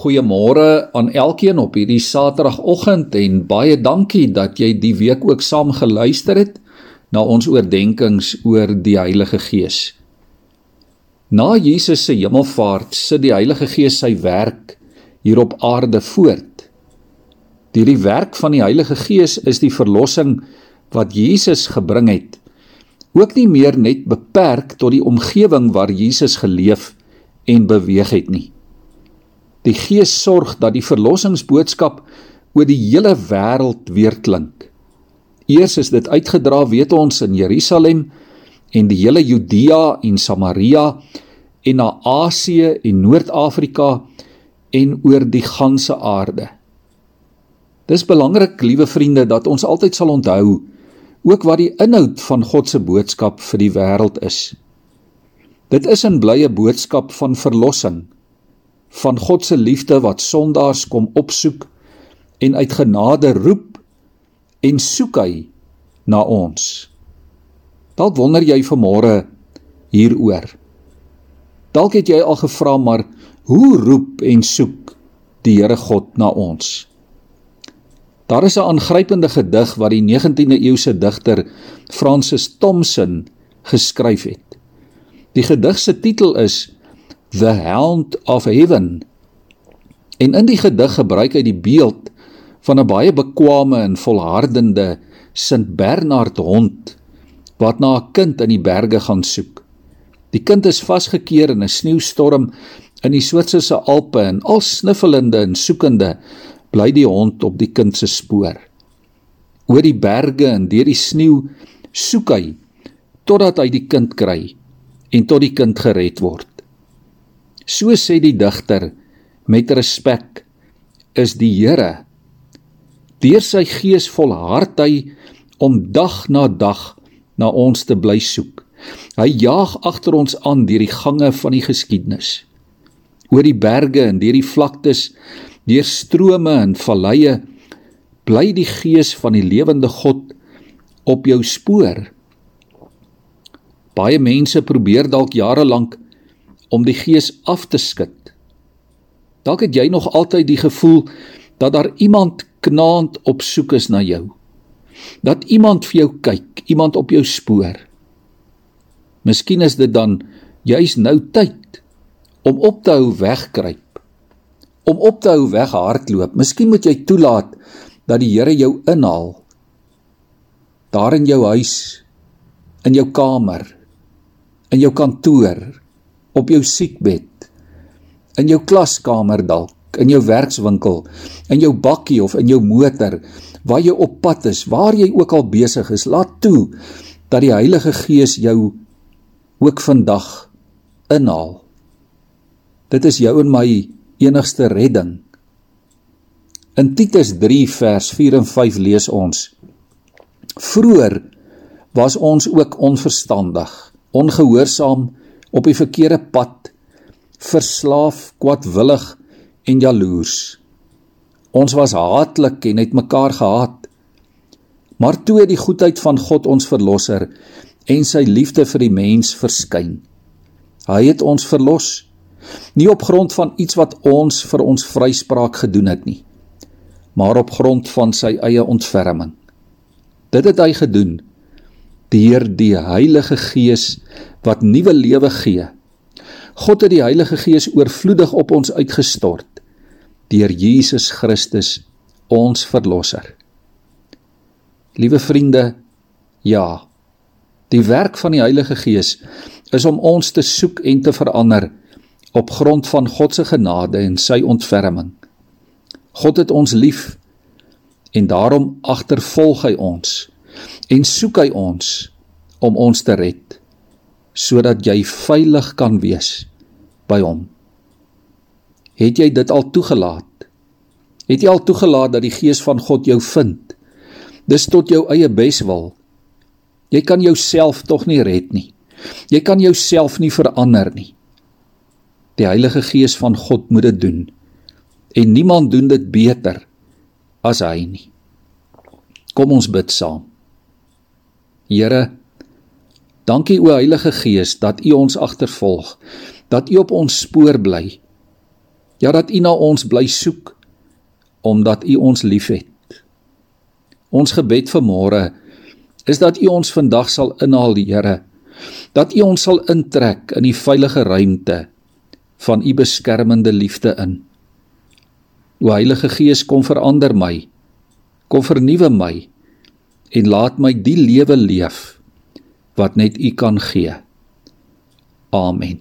Goeiemôre aan elkeen op hierdie Saterdagoggend en baie dankie dat jy die week ook saam geluister het na ons oordeenkings oor die Heilige Gees. Na Jesus se hemelvaart sit die Heilige Gees sy werk hier op aarde voort. Deur die werk van die Heilige Gees is die verlossing wat Jesus gebring het ook nie meer net beperk tot die omgewing waar Jesus geleef en beweeg het nie. Die Gees sorg dat die verlossingsboodskap oor die hele wêreld weer klink. Eers is dit uitgedra, weet ons, in Jerusalem en die hele Judea en Samaria en na Asië en Noord-Afrika en oor die ganse aarde. Dis belangrik, liewe vriende, dat ons altyd sal onthou ook wat die inhoud van God se boodskap vir die wêreld is. Dit is 'n blye boodskap van verlossing van God se liefde wat sondaars kom opsoek en uit genade roep en soek hy na ons. Dalk wonder jy vanmôre hieroor. Dalk het jy al gevra maar hoe roep en soek die Here God na ons? Daar is 'n aangrypende gedig wat die 19de eeuse digter Francis Thompson geskryf het. Die gedig se titel is The Hound of Heaven. En in die gedig gebruik hy die beeld van 'n baie bekwame en volhardende Sint Bernard hond wat na 'n kind in die berge gaan soek. Die kind is vasgekeer in 'n sneeustorm in die Switserse Alpe en al sniffelende en soekende bly die hond op die kind se spoor. Oor die berge en deur die sneeu soek hy totdat hy die kind kry en tot die kind gered word. So sê die digter met respek is die Here. Deur sy gees volhard hy om dag na dag na ons te bly soek. Hy jaag agter ons aan deur die gange van die geskiedenis. Oor die berge en deur die vlaktes, deur strome en valleie bly die gees van die lewende God op jou spoor. Baie mense probeer dalk jare lank om die gees af te skud. Dalk het jy nog altyd die gevoel dat daar iemand knaand op soek is na jou. Dat iemand vir jou kyk, iemand op jou spoor. Miskien is dit dan juis nou tyd om op te hou wegkruip. Om op te hou weghardloop. Miskien moet jy toelaat dat die Here jou inhaal. Daar in jou huis, in jou kamer, in jou kantoor, op jou siekbed, in jou klaskamer dalk, in jou werkswinkel, in jou bakkie of in jou motor, waar jy op pad is, waar jy ook al besig is, laat toe dat die Heilige Gees jou ook vandag inhaal. Dit is jou en my enigste redding. In Titus 3 vers 4 en 5 lees ons: Vroer was ons ook onverstandig, ongehoorsaam op die verkeerde pad, verslaaf, kwadwillig en jaloers. Ons was haatlik en het mekaar gehaat. Maar toe het die goedheid van God ons verlosser en sy liefde vir die mens verskyn. Hy het ons verlos nie op grond van iets wat ons vir ons vryspraak gedoen het nie, maar op grond van sy eie ontferming. Dit het hy gedoen deur die Heilige Gees wat nuwe lewe gee. God het die Heilige Gees oorvloedig op ons uitgestort deur Jesus Christus ons verlosser. Liewe vriende, ja. Die werk van die Heilige Gees is om ons te soek en te verander op grond van God se genade en sy ontferming. God het ons lief en daarom agtervolg hy ons en soek hy ons om ons te red sodat jy veilig kan wees by hom. Het jy dit al toegelaat? Het jy al toegelaat dat die gees van God jou vind? Dis tot jou eie beswil. Jy kan jouself tog nie red nie. Jy kan jouself nie verander nie. Die Heilige Gees van God moet dit doen. En niemand doen dit beter as hy nie. Kom ons bid saam. Here Dankie o Heilige Gees dat U ons agtervolg, dat U op ons spoor bly. Ja dat U na ons bly soek omdat U ons liefhet. Ons gebed vir môre is dat U ons vandag sal inhaal, Here. Dat U ons sal intrek in die veilige ruimte van U beskermende liefde in. O Heilige Gees, kom verander my. Kom vernuwe my en laat my die lewe leef wat net U kan gee. Amen.